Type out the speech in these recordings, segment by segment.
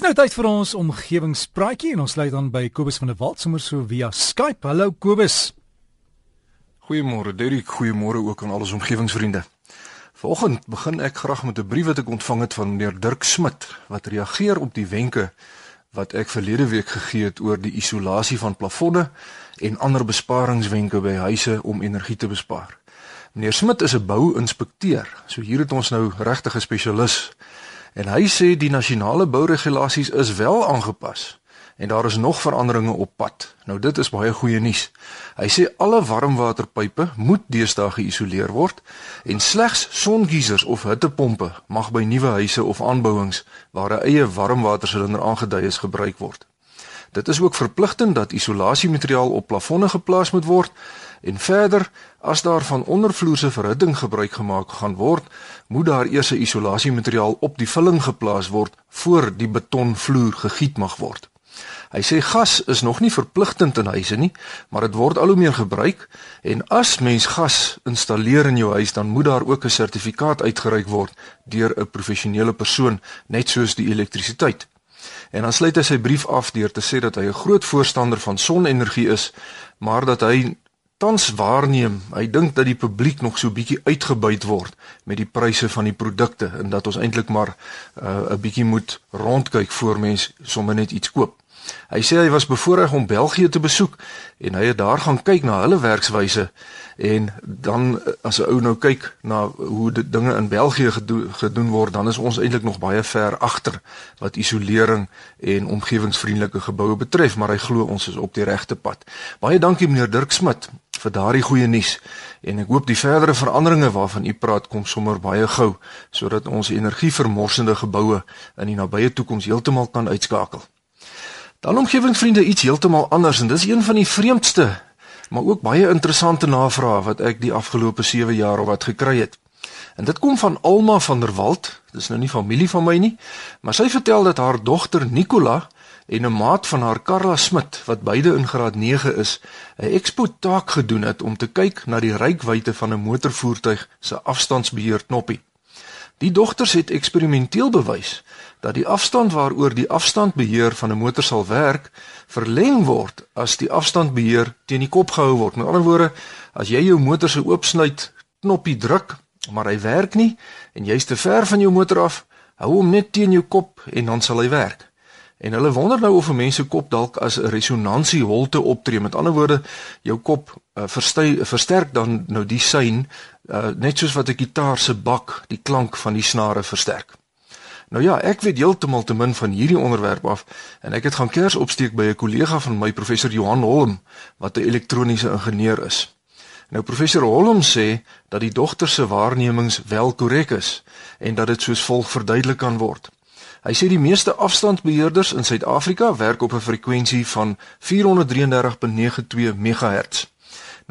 Dis nou tyd vir ons omgewingspraatjie en ons sluit dan by Kobus van der Walt sommer so via Skype. Hallo Kobus. Goeiemôre Derek, goeiemôre ook aan al ons omgewingsvriende. Vanoggend begin ek graag met 'n brief wat ek ontvang het van meneer Dirk Smit wat reageer op die wenke wat ek verlede week gegee het oor die isolasie van plafonne en ander besparingswenke by huise om energie te bespaar. Meneer Smit is 'n bou-inspekteur, so hier het ons nou regtig 'n spesialis En hy sê die nasionale bouregulasies is wel aangepas en daar is nog veranderinge op pad. Nou dit is baie goeie nuus. Hy sê alle warmwaterpype moet deesdae geïsoleer word en slegs songeisers of hittepompe mag by nuwe huise of aanbouings waar 'n eie warmwatersilinder aangedui is gebruik word. Dit is ook verpligtend dat isolasiemateriaal op plafonne geplaas moet word En verder, as daar van ondervloerse verhitting gebruik gemaak gaan word, moet daar eers 'n isolasiemateriaal op die vulling geplaas word voor die betonvloer gegiet mag word. Hy sê gas is nog nie verpligtend in huise nie, maar dit word al hoe meer gebruik en as mens gas installeer in jou huis, dan moet daar ook 'n sertifikaat uitgereik word deur 'n professionele persoon, net soos die elektrisiteit. En dan sluit hy sy brief af deur te sê dat hy 'n groot voorstander van sonenergie is, maar dat hy tans waarneem. Hy dink dat die publiek nog so bietjie uitgebuit word met die pryse van die produkte en dat ons eintlik maar uh, 'n uh, bietjie moet rondkyk voor mens sommer net iets koop. Hy sê hy was bevoorreg om België te besoek en hy het daar gaan kyk na hulle werkswyse en dan as 'n ou nou kyk na hoe dit dinge in België gedo gedoen word, dan is ons eintlik nog baie ver agter wat isolering en omgewingsvriendelike geboue betref, maar hy glo ons is op die regte pad. Baie dankie meneer Dirk Smit vir daardie goeie nuus en ek hoop die verdere veranderinge waarvan u praat kom sommer baie gou sodat ons energievermorsende geboue in die nabye toekoms heeltemal kan uitskakel. Dan omgewingsvriende iets heeltemal anders en dis een van die vreemdste maar ook baie interessante navrae wat ek die afgelope 7 jaar of wat gekry het. En dit kom van Alma van der Walt. Dis nou nie familie van my nie, maar sy vertel dat haar dogter Nicola en 'n maat van haar Karla Smit wat beide in graad 9 is, 'n expo taak gedoen het om te kyk na die rykwyte van 'n motorvoertuig se afstandsbeheer knoppie. Die dogters het eksperimenteel bewys dat die afstand waaroor die afstandbeheer van 'n motor sal werk, verleng word as die afstandbeheer teen die kop gehou word. Met ander woorde, as jy jou motor se oopsluit knoppie druk, maar hy werk nie en jy's te ver van jou motor af, hou hom net teen jou kop en dan sal hy werk. En hulle wonder nou of 'n mens se kop dalk as 'n resonansie-holte optree. Met ander woorde, jou kop uh, verstuy, versterk dan nou die sein uh, net soos wat 'n gitaar se bak die klank van die snare versterk. Nou ja, ek weet heeltemal te min van hierdie onderwerp af en ek het gaan kers opsteek by 'n kollega van my professor Johan Holm wat 'n elektroniese ingenieur is. Nou professor Holm sê dat die dogter se waarnemings wel korrek is en dat dit soos volg verduidelik kan word. Hy sê die meeste afstandsbeheerders in Suid-Afrika werk op 'n frekwensie van 433.92 MHz.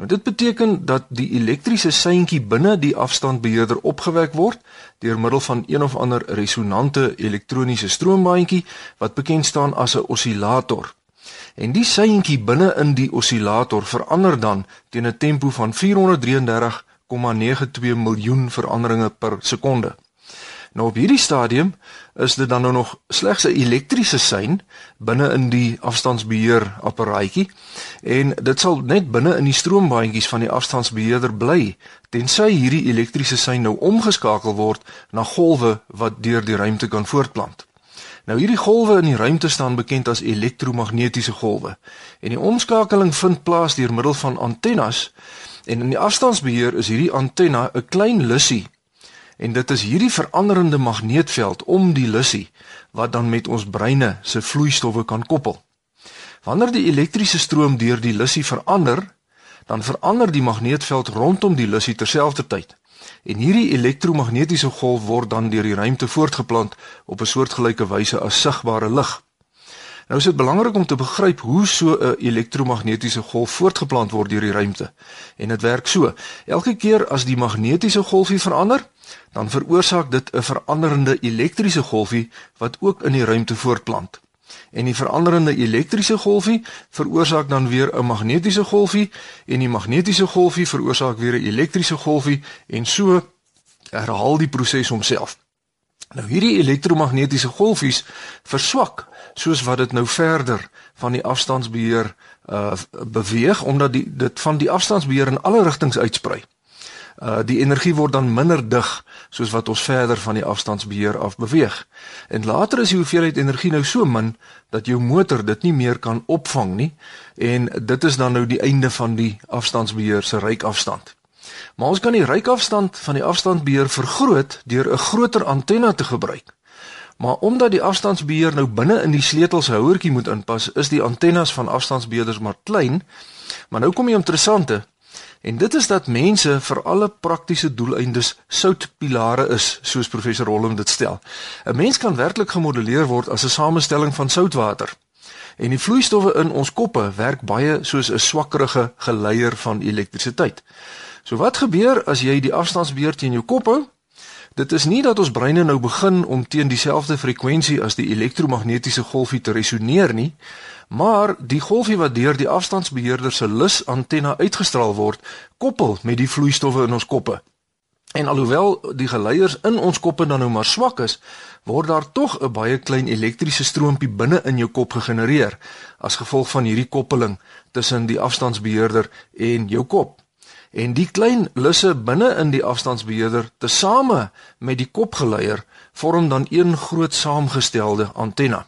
Nou dit beteken dat die elektriese seintjie binne die afstandbeheerder opgewek word deur middel van een of ander resonante elektroniese stroombaantjie wat bekend staan as 'n osilator. En die seintjie binne in die osilator verander dan teen 'n tempo van 433,92 miljoen veranderinge per sekonde. Nou op hierdie stadium is dit dan nou nog slegs 'n elektriese sein binne in die afstandsbeheer apparaatjie en dit sal net binne in die stroombaantjies van die afstandsbeheerder bly tensy hierdie elektriese sein nou omgeskakel word na golwe wat deur die ruimte kan voortplant. Nou hierdie golwe in die ruimte staan bekend as elektromagnetiese golwe en die omskakeling vind plaas deur middel van antennes en in die afstandsbeheer is hierdie antenna 'n klein lussie En dit is hierdie veranderende magneetveld om die lussie wat dan met ons breine se vloeistowwe kan koppel. Wanneer die elektriese stroom deur die lussie verander, dan verander die magneetveld rondom die lussie terselfdertyd. En hierdie elektromagnetiese golf word dan deur die ruimte voortgeplant op 'n soortgelyke wyse as sigbare lig. Nou is dit belangrik om te begryp hoe so 'n elektromagnetiese golf voortgeplant word deur die ruimte. En dit werk so: elke keer as die magnetiese golfie verander, dan veroorsaak dit 'n veranderende elektriese golfie wat ook in die ruimte voortplant. En die veranderende elektriese golfie veroorsaak dan weer 'n magnetiese golfie en die magnetiese golfie veroorsaak weer 'n elektriese golfie en so herhaal die proses homself. Nou hierdie elektromagnetiese golfies verswak soos wat dit nou verder van die afstandsbeheer uh beweeg omdat die dit van die afstandsbeheer in alle rigtings uitsprei. Uh die energie word dan minder dig soos wat ons verder van die afstandsbeheer af beweeg. En later is die hoeveelheid energie nou so min dat jou motor dit nie meer kan opvang nie en dit is dan nou die einde van die afstandsbeheer se reikafstand. Maar ons kan die reikafstand van die afstandsbeheer vergroot deur 'n groter antenna te gebruik. Maar omdat die afstandsbeheer nou binne in die sleutelshouertjie moet inpas, is die antennes van afstandsbeheerders maar klein. Maar nou kom die interessante en dit is dat mense vir alle praktiese doeleindes soutpilare is, soos professor Hollum dit stel. 'n Mens kan werklik gemodelleer word as 'n samestelling van soutwater. En die vloeistowwe in ons koppe werk baie soos 'n swakkerige geleier van elektrisiteit. So wat gebeur as jy die afstandsbeheer teen jou kop hou? Dit is nie dat ons breine nou begin om teen dieselfde frekwensie as die elektromagnetiese golfie te resoneer nie, maar die golfie wat deur die afstandsbeheerder se lus antenna uitgestraal word, koppel met die vloeistowwe in ons koppe. En alhoewel die geleiers in ons koppe dan nou maar swak is, word daar tog 'n baie klein elektriese stroompie binne in jou kop gegenereer as gevolg van hierdie koppeling tussen die afstandsbeheerder en jou kop. En die klein lusse binne in die afstandsbeheerder tesame met die kopgeleier vorm dan een groot saamgestelde antenna.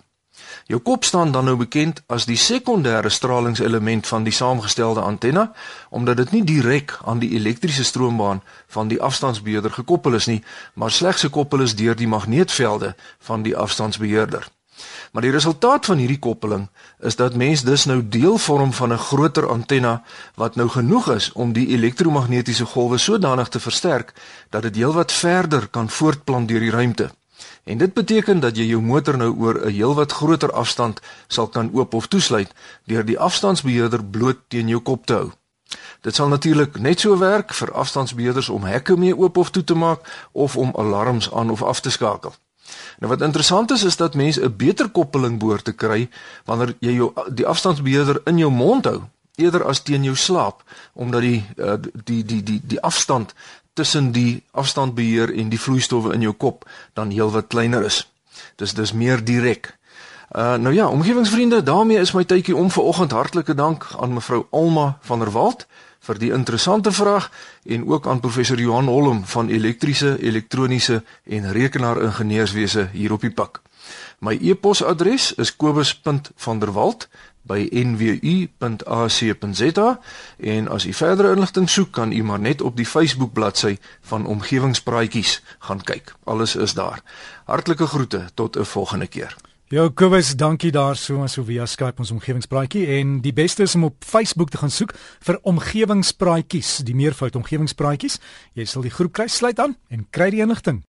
Jou kop staan dan nou bekend as die sekondêre stralingselement van die saamgestelde antenna omdat dit nie direk aan die elektriese stroombaan van die afstandsbeheerder gekoppel is nie, maar slegs gekoppel is deur die magneetvelde van die afstandsbeheerder. Maar die resultaat van hierdie koppeling is dat mens dus nou deel vorm van 'n groter antenna wat nou genoeg is om die elektromagnetiese golwe sodanig te versterk dat dit heelwat verder kan voortplant deur die ruimte. En dit beteken dat jy jou motor nou oor 'n heelwat groter afstand sal kan oop of toesluit deur die afstandsbeheerder bloot teen jou kop te hou. Dit sal natuurlik net so werk vir afstandsbeheerders om hekke mee oop of toe te maak of om alarms aan of af te skakel. Nou wat interessant is is dat mense 'n beter koppeling behoort te kry wanneer jy jou die afstandsbeheerder in jou mond hou eerder as teen jou slaap omdat die uh, die die die die afstand tussen die afstandbeheer en die vloeistowwe in jou kop dan heelwat kleiner is. Dis dis meer direk. Uh nou ja, omgewingsvriende, daarmee is my tydjie om vir oggend hartlike dank aan mevrou Alma van der Walt vir die interessante vraag en ook aan professor Johan Holm van elektriese, elektroniese en rekenaar-ingenieurswese hier op die pak. My e-posadres is kobus.vanderwalt@nwu.ac.za en as u verdere inligting soek kan u maar net op die Facebook bladsy van Omgewingspraatjies gaan kyk. Alles is daar. Hartlike groete tot 'n volgende keer. Ja, Kobus, dankie daarso so via Skype ons omgewingspraatjie en die beste is om op Facebook te gaan soek vir omgewingspraatjies, die meervoud omgewingspraatjies. Jy sal die groep kry, sluit aan en kry die inligting.